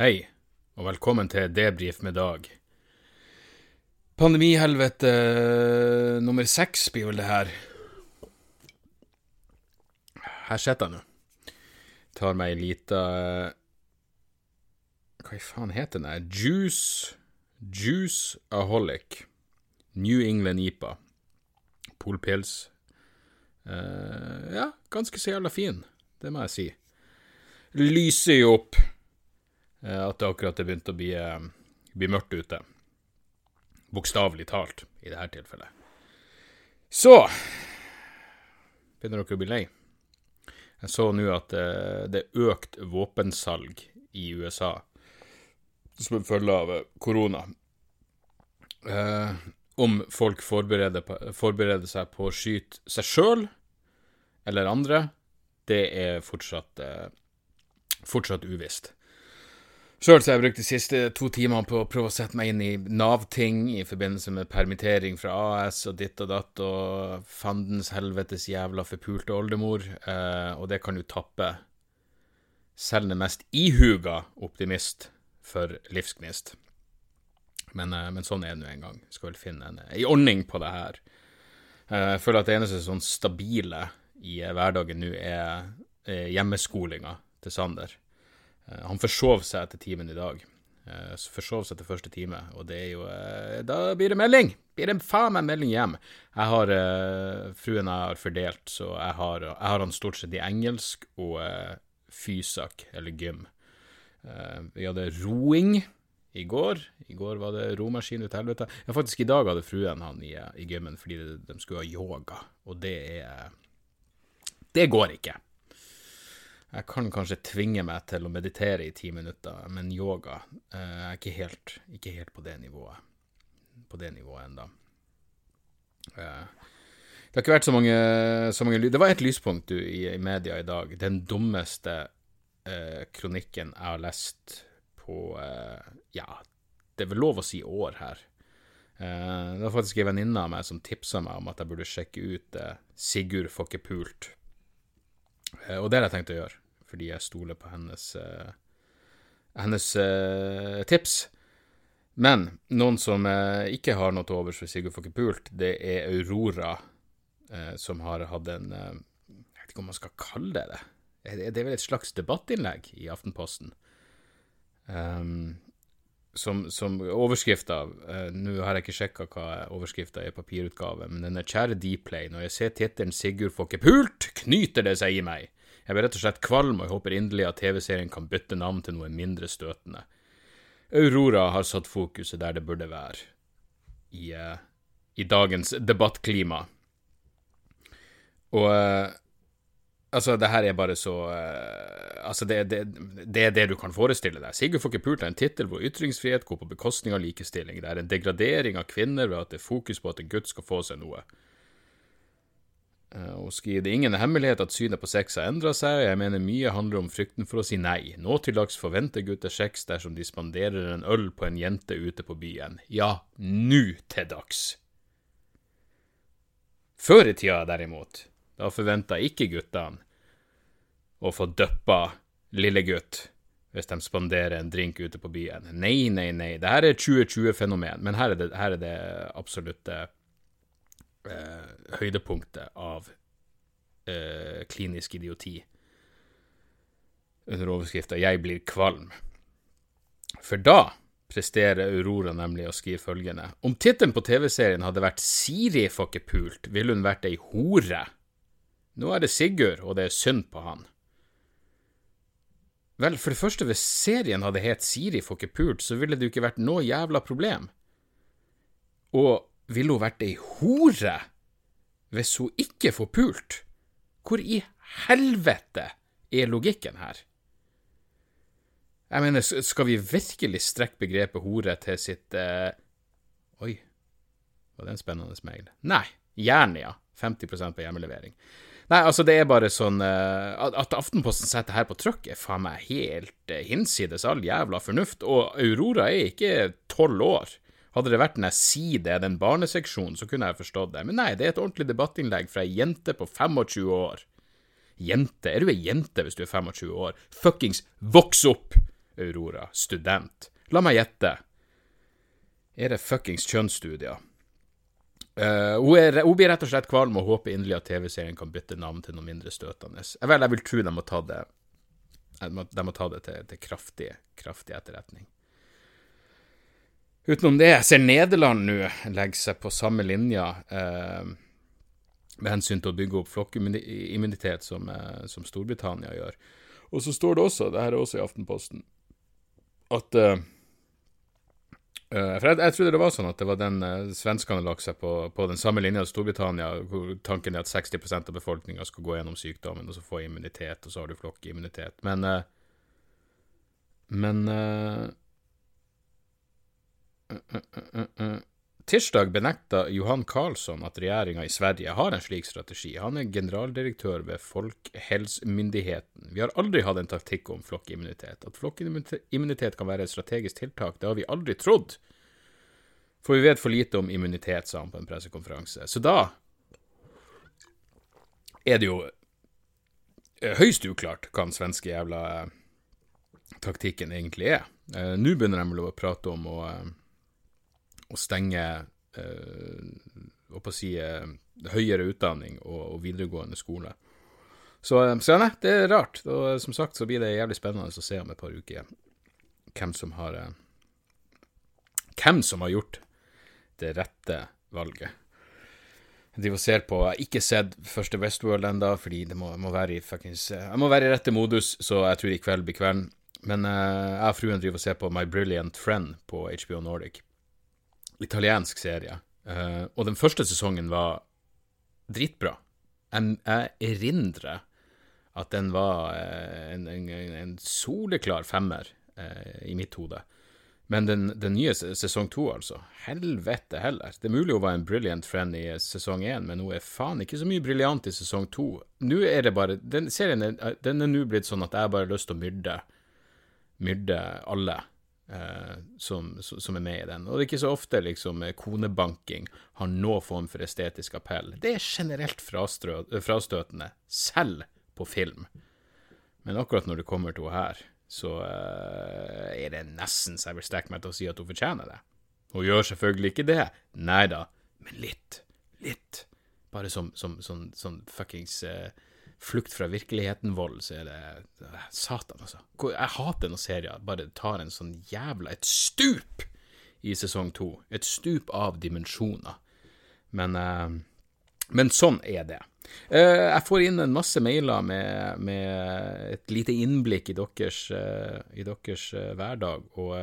Hei, og velkommen til Debrif med Dag. Pandemihelvete eh, nummer seks blir vel det her. Her sitter jeg nå. Tar meg ei lita eh, Hva i faen heter den? her? Juice Juice Aholic. New England IPA. Polpils. Uh, ja, ganske så jævla fin, det må jeg si. Lyser jo opp at det akkurat er begynt å bli, eh, bli mørkt ute. Bokstavelig talt, i dette tilfellet. Så begynner dere å bli lei. Jeg så nå at eh, det er økt våpensalg i USA som en følge av eh, korona. Eh, om folk forbereder, forbereder seg på å skyte seg sjøl eller andre, det er fortsatt, eh, fortsatt uvisst. Sjøl har jeg brukt de siste to timene på å prøve å sette meg inn i Nav-ting i forbindelse med permittering fra AS og ditt og datt og fandens helvetes jævla forpulte oldemor, eh, og det kan jo tappe selv den mest ihuga optimist for livsgnist. Men, eh, men sånn er det nå en gang. Skal vel finne en, en ordning på det her. Eh, Jeg føler at det eneste sånn stabile i eh, hverdagen nå er hjemmeskolinga til Sander. Eh, Han forsov seg etter timen i dag. Eh, Forsov seg til første time, og det er jo eh, Da blir det melding! Blir det faen meg melding hjem? Jeg har Fruen jeg har fordelt, så jeg har, jeg har han stort sett i engelsk og fysak, eller gym. Vi hadde roing i går. I går var det romaskin ut til helvete. Ja, faktisk i dag hadde fruen han i, i gymmen fordi de skulle ha yoga, og det er Det går ikke. Jeg kan kanskje tvinge meg til å meditere i ti minutter, men yoga Jeg er ikke helt, ikke helt på det nivået. På det nivået ennå. Eh, det har ikke vært så mange, så mange Det var et lyspunkt du, i, i media i dag. Den dummeste eh, kronikken jeg har lest på eh, Ja, det er vel lov å si år her. Eh, det var faktisk en venninne av meg som tipsa meg om at jeg burde sjekke ut eh, Sigurd får ikke pult. Eh, og det har jeg tenkt å gjøre, fordi jeg stoler på hennes, eh, hennes eh, tips. Men noen som ikke har noe til overs for Sigurd Fokke pult, det er Aurora, som har hatt en Jeg vet ikke om man skal kalle det det. Det er vel et slags debattinnlegg i Aftenposten. Um, som, som overskrifta uh, Nå har jeg ikke sjekka hva overskrifta er i papirutgave, men den er 'Kjære Dplay'. Når jeg ser tittelen 'Sigurd får ikke pult', knyter det seg i meg. Jeg blir rett og slett kvalm, og jeg håper inderlig at TV-serien kan bytte navn til noe mindre støtende. Aurora har satt fokuset der det burde være, i, uh, i dagens debattklima. Og uh, Altså, det her er bare så uh, Altså, det, det, det er det du kan forestille deg. Sigurd får ikke pult er en tittel hvor ytringsfrihet går på bekostning av likestilling. Det er en degradering av kvinner ved at det er fokus på at en gutt skal få seg noe. Uh, og skriver det er ingen hemmelighet at synet på sex har endra seg, og jeg mener mye handler om frykten for å si nei. Nå til dags forventer gutter sex dersom de spanderer en øl på en jente ute på byen. Ja, nå til dags. Før i tida, derimot, da forventa ikke guttene å få døppa lillegutt hvis de spanderer en drink ute på byen. Nei, nei, nei. Det her er et 2020-fenomen, men her er det, her er det absolutte eh, høydepunktet av eh, klinisk idioti. Under overskrifta 'Jeg blir kvalm'. For da presterer Aurora nemlig å skrive følgende. Om tittelen på TV-serien hadde vært 'Siri får ikke pult', ville hun vært ei hore. Nå er det Sigurd, og det er synd på han. Vel, for det første, hvis serien hadde het Siri får ikke pult, så ville det jo ikke vært noe jævla problem. Og ville hun vært ei hore hvis hun ikke får pult? Hvor i helvete er logikken her? Jeg mener, skal vi virkelig strekke begrepet hore til sitt eh... Oi, var det en spennende mail? Nei, gjerne, ja. 50% på hjemmelevering. Nei, altså, det er bare sånn eh, at- Aftenposten setter her på trykk, er faen meg helt eh, hinsides all jævla fornuft. Og Aurora er ikke tolv år. Hadde det vært den det, den barneseksjonen, så kunne jeg forstått det. Men nei, det er et ordentlig debattinnlegg fra ei jente på 25 år. Jente? Er du ei jente hvis du er 25 år? Fuckings voks opp, Aurora. Student. La meg gjette. Er det fuckings kjønnsstudier? Eh, hun, er, hun blir rett og slett kvalm og håper inderlig at TV-serien kan bytte navn til noe mindre støtende. Eh, Vel, jeg vil tro de må ta det De må, de må ta det til, til kraftig, kraftig etterretning. Utenom det, jeg ser Nederland nå legge seg på samme linja eh, med hensyn til å bygge opp flokkimmunitet som, eh, som Storbritannia gjør. Og så står det også, det her er også i Aftenposten, at eh, eh, For jeg, jeg trodde det var sånn at det var den uh, svenskene lagt seg på, på den samme linja som Storbritannia, hvor tanken er at 60% av befolkninga skal gå gjennom sykdommen og så få immunitet, og så har du flokkimmunitet. Men uh, Men eh, Tirsdag benekta Johan Karlsson at regjeringa i Sverige har en slik strategi. Han er generaldirektør ved Folkehelsemyndigheten. Vi har aldri hatt en taktikk om flokkimmunitet. At flokkimmunitet kan være et strategisk tiltak, det har vi aldri trodd. For vi vet for lite om immunitet, sa han på en pressekonferanse. Så da er det jo eh, høyst uklart hva den svenske jævla eh, taktikken egentlig er. Eh, Nå begynner de å prate om å å stenge eh, å si, eh, høyere utdanning og, og videregående skole. Så, eh, så nei, det er rart. Og som sagt så blir det jævlig spennende å se om et par uker hvem som har Hvem som har gjort det rette valget. Jeg driver og ser på Jeg har ikke sett første Westworld ennå, fordi det må, må være i fuckings Jeg må være i rette modus, så jeg tror i kveld blir kvelden. Men jeg og fruen driver og ser på My Brilliant Friend på HBO Nordic italiensk serie. Uh, og den første sesongen var dritbra. Jeg, erindrer at den var eh, en, en, en soleklar femmer uh, i mitt hode. Men den, den nye sesong to, altså. Helvete heller. Det er mulig hun var en brilliant friend i sesong én, men hun er faen ikke så mye briljant i sesong to. Nå er det bare Den serien er, nå blitt sånn at jeg bare har lyst til å myrde myrde alle som, som er med i den. Og det er ikke så ofte liksom eh, konebanking har noen form for estetisk appell. Det er generelt frastøtende, selv på film. Men akkurat når det kommer til henne her, så uh, er det nesten så jeg vil strekke meg til å si at hun fortjener det. Hun gjør selvfølgelig ikke det, nei da, men litt, litt. Bare som, som sånn, som fuckings eh, flukt fra virkeligheten-vold, så er det Satan, altså. Jeg hater når serier bare tar en sånn jævla Et stup i sesong to. Et stup av dimensjoner. Men, eh, men sånn er det. Eh, jeg får inn en masse mailer med, med et lite innblikk i deres, eh, i deres hverdag, og,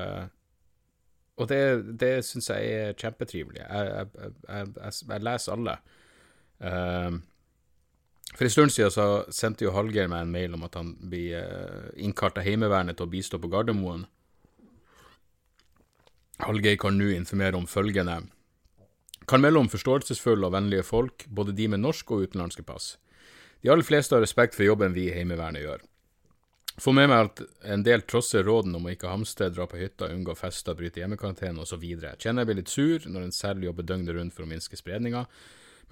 og det, det syns jeg er kjempetrivelig. Jeg, jeg, jeg, jeg leser alle. For en stund siden så sendte jo Hallgeir meg en mail om at han blir eh, innkalt av Heimevernet til å bistå på Gardermoen. Hallgeir kan nå informere om følgende. Kan melde om forståelsesfulle og vennlige folk, både de med norsk og utenlandske pass. De aller fleste har respekt for jobben vi i Heimevernet gjør. Få med meg at en del trosser råden om å ikke hamstre, dra på hytta, unngå fester, bryte hjemmekarantene osv. Kjenner jeg blir litt sur når en selv jobber døgnet rundt for å minske spredninga,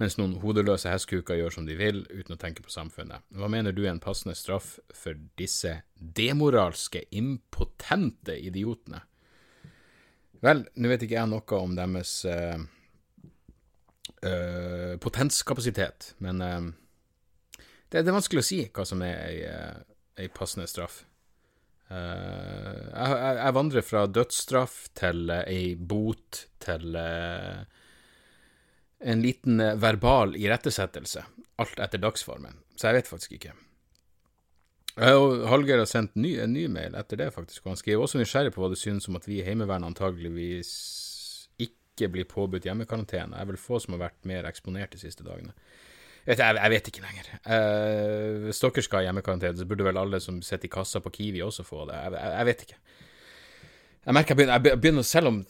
mens noen hodeløse hestkuker gjør som de vil, uten å tenke på samfunnet. Hva mener du er en passende straff for disse demoralske, impotente idiotene? Vel, nå vet ikke jeg noe om deres uh, uh, potenskapasitet, men uh, det, det er vanskelig å si hva som er ei, ei passende straff. Jeg, jeg, vandrer fra dødsstraff til ei bot til eh, en liten eh, verbal irettesettelse, alt etter dagsformen, så jeg vet faktisk ikke. Og Hallgeir har sendt ny, en ny mail etter det, faktisk, og han skriver også nysgjerrig på hva det synes om at vi i Heimevernet antageligvis ikke blir påbudt hjemmekarantene. Er vel få som har vært mer eksponert de siste dagene. Jeg, jeg, vet ikke lenger. Eh, hvis dere skal ha hjemmekarantene, så burde vel alle som sitter i kassa på Kiwi også få det. Jeg, jeg, jeg vet ikke. Jeg merker jeg begynner, jeg begynner, Selv om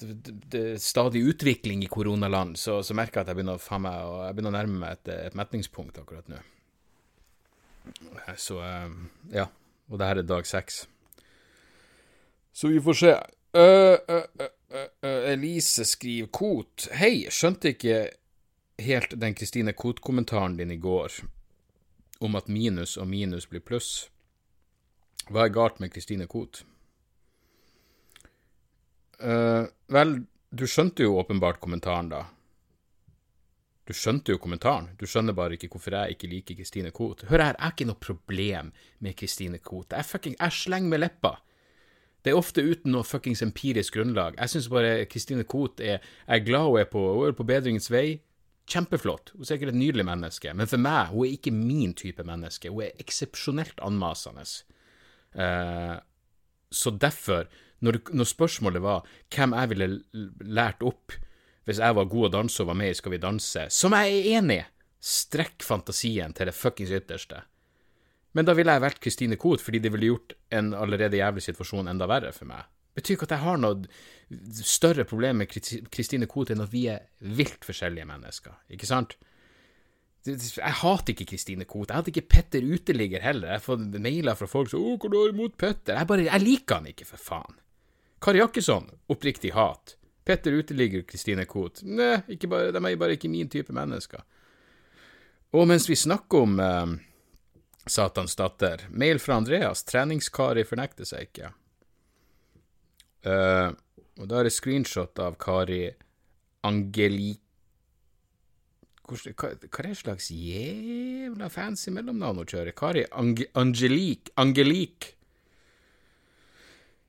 det er stadig utvikling i koronaland, så, så merker jeg at jeg begynner meg, jeg begynner å nærme meg et, et metningspunkt akkurat nå. Så ja. Og det her er dag seks. Så vi får se. Uh, uh, uh, Elise skriver Kot. Hei, skjønte ikke helt den Kristine Kot-kommentaren din i går om at minus og minus blir pluss. Hva er galt med Kristine Koht? vel, du skjønte jo åpenbart kommentaren, da. Du skjønte jo kommentaren, du skjønner bare ikke hvorfor jeg ikke liker Christine Koht. Hør her, jeg har ikke noe problem med Christine Koht. Jeg, fucking, jeg slenger med leppa. Det er ofte uten noe fuckings empirisk grunnlag. Jeg syns bare Christine Koht er Jeg er glad hun er på, hun er på bedringens vei. Kjempeflott. Hun er sikkert et nydelig menneske. Men for meg, hun er ikke min type menneske. Hun er eksepsjonelt anmasende. Uh, så derfor, når, når spørsmålet var hvem jeg ville lært opp hvis jeg var god å danse og var med i Skal vi danse, som jeg er enig i, strekk fantasien til det fuckings ytterste. Men da ville jeg valgt Kristine Koht, fordi det ville gjort en allerede jævlig situasjon enda verre for meg. Betyr ikke at jeg har noe større problem med Kristine Koht enn at vi er vilt forskjellige mennesker, ikke sant? Jeg hater ikke Kristine Koht. Jeg hater ikke Petter Uteligger heller. Jeg har fått mailer fra folk som 'Å, hva du har imot Petter?' Jeg bare Jeg liker han ikke, for faen. Kari Jakkesson, oppriktig hat. Petter Uteligger Kristine Koht. Nei, bare, de er bare ikke min type mennesker. Og mens vi snakker om eh, Satans datter, mail fra Andreas, treningskari fornekter seg ikke. Uh, og da er det screenshot av Kari Angelik... Hva, er det slags jævla fancy mellomnavn hun kjører? Kari Ange, Angelik Angelik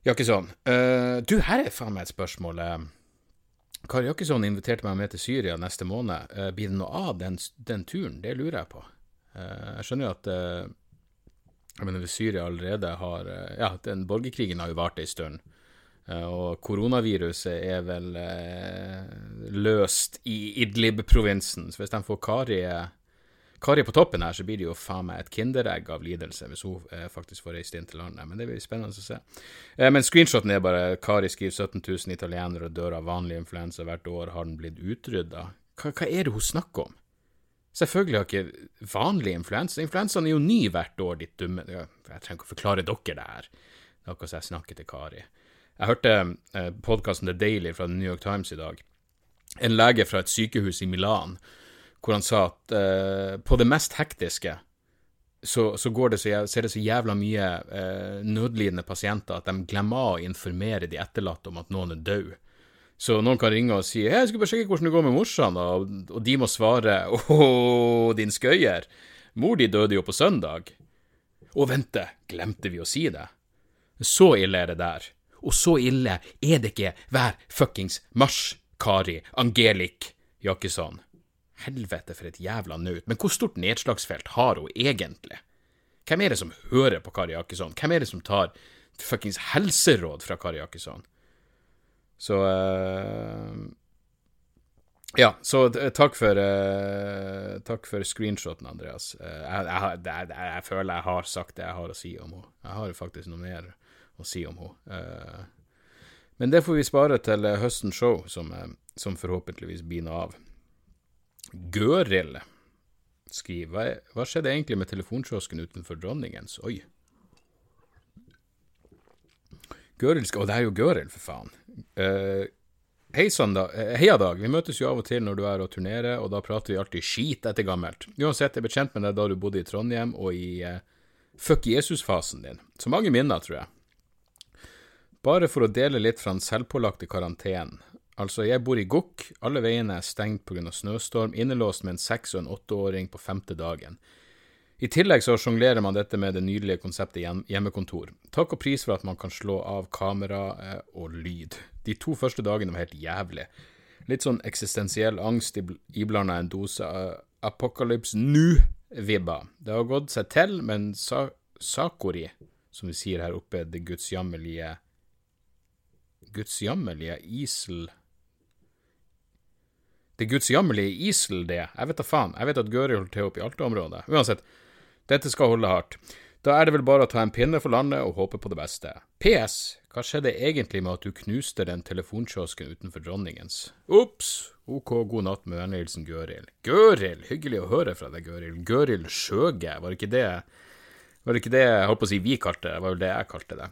Ja, ikke sånn. Uh, du, her er faen meg et spørsmål. Uh, Kari Jakkesson inviterte meg med til Syria neste måned. Uh, blir det noe av den, den, turen? Det lurer jeg på. Uh, jeg skjønner jo at jeg mener, Syria allerede har Ja, den borgerkrigen har jo vart ei stund. Og koronaviruset er vel løst i Idlib-provinsen. Så hvis de får Kari Kari på toppen her, så blir det jo faen meg et kinderegg av lidelse hvis hun eh, faktisk får reist inn til landet. Men det blir spennende å se. Eh, men screenshoten er bare Kari skriver 17 000 italienere dør av vanlig influensa hvert år. Har den blitt utrydda? Hva, hva, er det hun snakker om? Selvfølgelig har ikke vanlig influensa Influensaen er jo ny hvert år, ditt dumme Jeg trenger ikke å forklare dere det her. Er akkurat som jeg snakker til Kari. Jeg hørte eh, podkasten The Daily fra The New York Times i dag. En lege fra et sykehus i Milan hvor han sa at uh, på det mest hektiske så, så, det så, så, er det så jævla mye uh, nødlidende pasienter at de glemmer å informere de etterlatte om at noen er død. Så noen kan ringe og si 'Hei, jeg skal bare sjekke hvordan det går med morsan', og, og de må svare 'Å, din skøyer, mor di døde jo på søndag'. Og vente, glemte vi å si det? Så ille er det der. Og så ille er det ikke hver fuckings mars, Kari Angelik Jakkesson. Helvete, for et jævla naut. Men hvor stort nedslagsfelt har hun egentlig? Hvem er det som hører på Kari Jakkesson? Hvem er det som tar fuckings helseråd fra Kari Jakkesson? Så uh, Ja, så takk for uh, Takk for screenshoten, Andreas. Jeg, jeg, jeg, jeg, føler jeg har sagt det jeg har å si om henne. Jeg har faktisk noe mer å si om henne. men det får vi spare til høstens show, som, som forhåpentligvis noe av. Gøril skriver Hva skjedde egentlig med telefonkiosken utenfor Dronningens? Oi. Gøril skal Å, det er jo Gøril, for faen. Uh, Hei sann, da. Uh, heia, Dag. Vi møtes jo av og til når du er og turnerer, og da prater vi alltid skit etter gammelt. Uansett, jeg ble kjent med deg da du bodde i Trondheim og i uh, fuck Jesus-fasen din. Så mange minner, tror jeg. Bare for å dele litt fra den selvpålagte karantenen. Altså, jeg bor i Gokk, alle veiene er stengt pga. snøstorm, innelåst med en seks- og en åtteåring på femte dagen. I tillegg så sjonglerer man dette med det nydelige konseptet hjemmekontor. Takk og pris for at man kan slå av kamera eh, og lyd. De to første dagene var helt jævlig. Litt sånn eksistensiell angst iblanda en dose uh, Apocalypse Nu-vibba. Det har gått seg til, men sa Sakori, som vi sier her oppe, det gudsjammelige Gudsjammelige isel det gudsjammerlige Isel det? Jeg vet da faen. Jeg vet at Gøril holder til oppe i Alta-området. Uansett, dette skal holde hardt. Da er det vel bare å ta en pinne for landet og håpe på det beste. PS. Hva skjedde egentlig med at du knuste den telefonkiosken utenfor Dronningens? Ops. Ok, god natt med vennlig Gøril. Gøril! Hyggelig å høre fra deg, Gøril. Gøril Sjøge, var ikke det Var det ikke det jeg holdt på å si vi kalte det? Det var vel det jeg kalte det.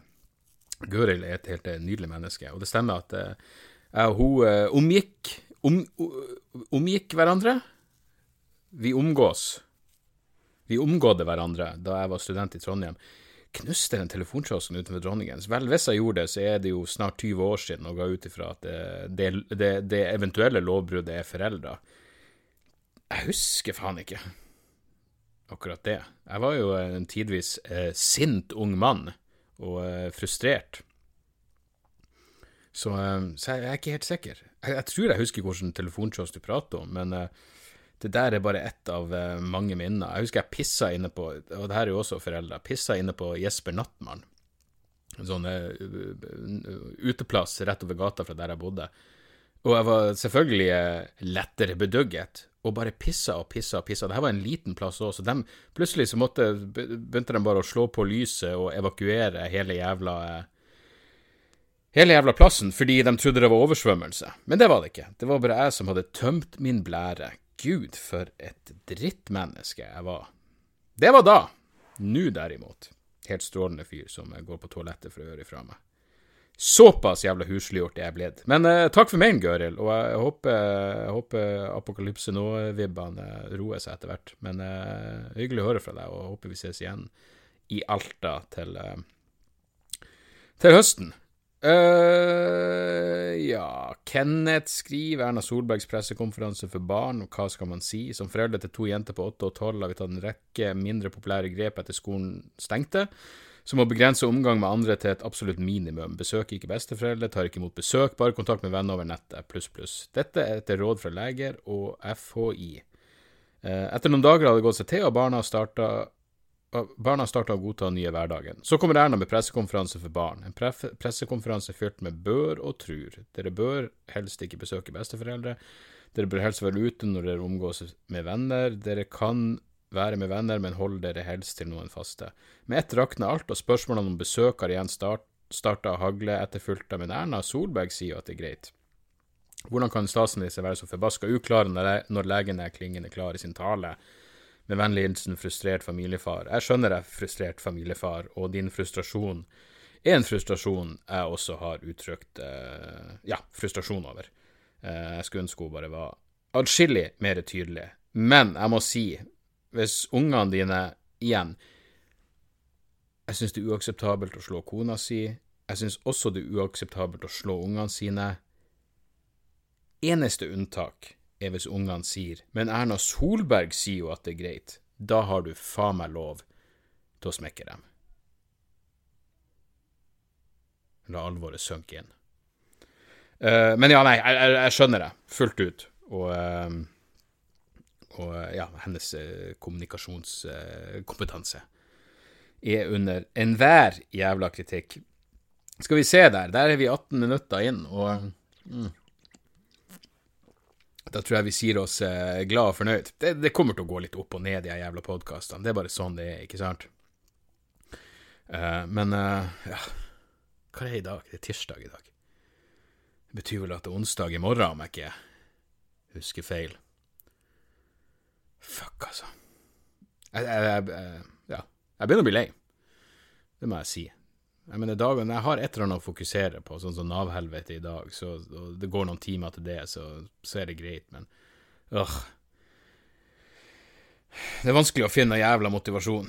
Gøril er et helt nydelig menneske, og det stemmer at eh, jeg og hun eh, omgikk om, Omgikk hverandre. Vi omgås. Vi omgådde hverandre da jeg var student i Trondheim. Knuste den telefonkiosken utenfor Dronningens? Vel, hvis jeg gjorde det, så er det jo snart 20 år siden, og ga ut ifra at det, det, det, eventuelle lovbruddet er forelda. Jeg husker faen ikke akkurat det. Jeg var jo en tidvis eh, sint ung mann, og eh, frustrert. Så, eh, så, jeg er ikke helt sikker. Jeg, jeg tror jeg husker hvilken telefonkiosk du prater om, men uh, det der er bare ett av uh, mange minner. Jeg husker jeg pissa inne på, og det her er jo også foreldre, pissa inne på Jesper Nattmann. En sånn uh, uteplass rett over gata fra der jeg bodde. Og jeg var selvfølgelig lettere bedugget, og bare pissa og pissa og pissa. Dette var en liten plass òg, så de, plutselig så måtte, begynte de bare å slå på lyset og evakuere hele jævla hele jævla plassen fordi de trodde det var oversvømmelse. Men det var det ikke. Det var bare jeg som hadde tømt min blære Gud, for et drittmenneske jeg var. Det var da. Nå, derimot, helt strålende fyr som går på toalettet for å høre ifra meg. Såpass jævla husliggjort er jeg blitt. Men eh, takk for mailen, Gøril, og jeg håper, jeg håper Apokalypse nå-vibbene roer seg etter hvert. Men eh, hyggelig å høre fra deg, og jeg håper vi ses igjen i Alta til, eh, til høsten. Uh, ja Kenneth skriver Erna Solbergs pressekonferanse for barn, og hva skal man si? Som foreldre til to jenter på åtte og tolv har vi tatt en rekke mindre populære grep etter skolen stengte, som å begrense omgang med andre til et absolutt minimum. Besøker ikke besteforeldre, tar ikke imot besøk, bare kontakt med venner over nettet, pluss, pluss. Dette er etter råd fra leger og FHI. Uh, eh, etter noen dager hadde det gått seg til, og barna starta barna starta å godta den nye hverdagen. Så kommer Erna med pressekonferanse for barn. En pressekonferanse fylt med bør og trur. Dere bør helst ikke besøke besteforeldre. Dere bør helst være ute når dere omgås med venner. Dere kan være med venner, men hold dere helst til noen faste. Med ett rakner alt, og spørsmålene om besøk har igjen start, starta å hagle, etterfulgt av Men Erna Solberg sier at det er greit. Hvordan kan statsministeren være så forbaska uklar når legen er klingende klar i sin tale? Med vennlig hilsen frustrert familiefar. Jeg skjønner deg, frustrert familiefar, og din frustrasjon er en frustrasjon jeg også har uttrykt eh, ja, frustrasjon over. Eh, jeg skulle ønske hun bare var atskillig mer tydelig. Men jeg må si, hvis ungene dine igjen Jeg syns det er uakseptabelt å slå kona si. Jeg syns også det er uakseptabelt å slå ungene sine. Eneste unntak er hvis ungene sier Men Erna Solberg sier jo at det er greit. Da har du faen meg lov til å smekke dem. La alvoret synke inn. Uh, men ja, nei, jeg, jeg, skjønner det fullt ut. Og, uh, og ja, hennes uh, kommunikasjonskompetanse er under enhver jævla kritikk. Skal vi se der, der er vi 18 minutter inn, og mm. Da tror jeg vi sier oss eh, glad og fornøyd. Det, det, kommer til å gå litt opp og ned, de jævla podkastene. Det er bare sånn det er, ikke sant? Uh, men uh, ja Hva er det i dag? Det er tirsdag i dag. Det betyr vel at det er onsdag i morgen, om jeg ikke husker feil. Fuck, altså. Jeg, jeg, jeg, ja. jeg begynner å bli lei. Det må jeg si. Jeg mener, dagen, jeg har et eller annet å fokusere på, sånn som Nav-helvete i dag, så det går noen timer til det, så, så er det greit, men øh. Det er vanskelig å finne jævla motivasjon.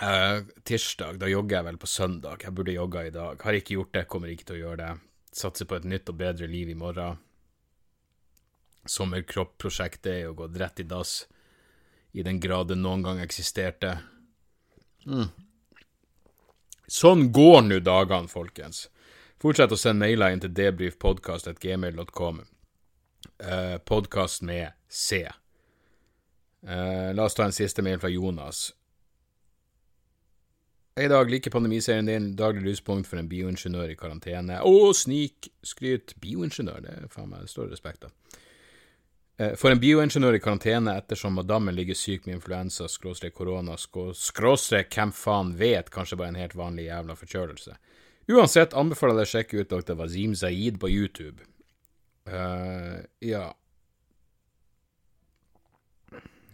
Uh, tirsdag, da jogger jeg vel på søndag. Jeg burde jogga i dag. Har ikke gjort det, kommer ikke til å gjøre det. Satser på et nytt og bedre liv i morgen. Sommerkropp-prosjektet er jo gått rett i dass, i den grad det noen gang eksisterte. Mm. Sånn går nå dagene, folkens. Fortsett å sende mailer inn til debrifpodkast.gmail.com. Uh, Podkast med C. Uh, la oss ta en siste mail fra Jonas. Hei, Dag. Liker pandemiserien din. Daglig lyspunkt for en bioingeniør i karantene. Å, snikskryt. Bioingeniør, det er faen meg det står respekt av. Eh, For en bioingeniør i karantene ettersom madammen ligger syk med influensa, skråstrek korona, skråstrek hvem faen vet, kanskje bare en helt vanlig jævla forkjølelse. Uansett anbefaler jeg å sjekke ut dr. Wazim Zaid på YouTube. Uh, ja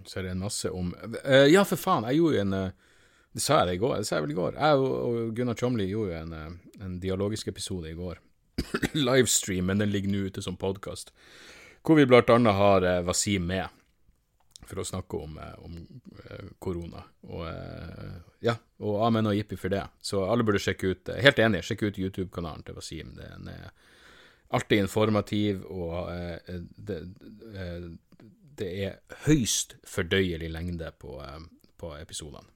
Så er det en masse om uh, Ja, for faen, jeg gjorde jo en uh, Det sa jeg det i går? Det sa jeg vel i går. Jeg og, Gunnar Tjomli gjorde jo en, en dialogisk episode i går. Livestream, men den ligger nå ute som podkast. Hvor vi bl.a. har eh, Wasim med for å snakke om, eh, om eh, korona. Og eh, ja, og amen og jippi for det. Så alle burde sjekke ut Helt enig, sjekke ut YouTube-kanalen til Wasim. Det er alltid informativ, og det, det er høyst fordøyelig lengde på, på episodene.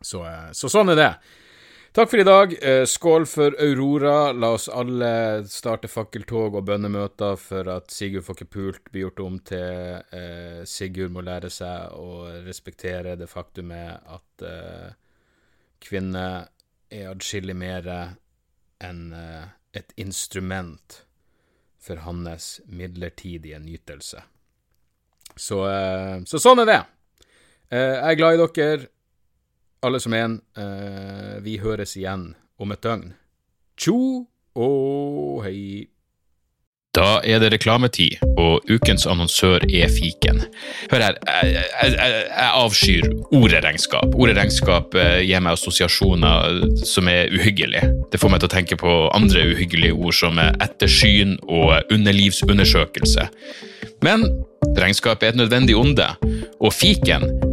Så, så sånn er det. Takk for i dag. Eh, Skål for Aurora. La oss alle starte fakkeltog og bønnemøter for at Sigurd får ikke pult blir gjort om til eh, Sigurd må lære seg å respektere det faktumet at eh, kvinner er adskillig mer enn eh, et instrument for hans midlertidige nytelse. Så, så sånn er det. Jeg er glad i dere alle som en. Eh, vi høres igjen om et døgn. Tjo og hei. Da er det reklametid, og ukens annonsør er fiken. Hør her, jeg, jeg, jeg, avskyr ordet regnskap. Ordet regnskap eh, gir meg assosiasjoner som er uhyggelige. Det får meg til å tenke på andre uhyggelige ord som ettersyn og underlivsundersøkelse. Men regnskap er et nødvendig onde, og fiken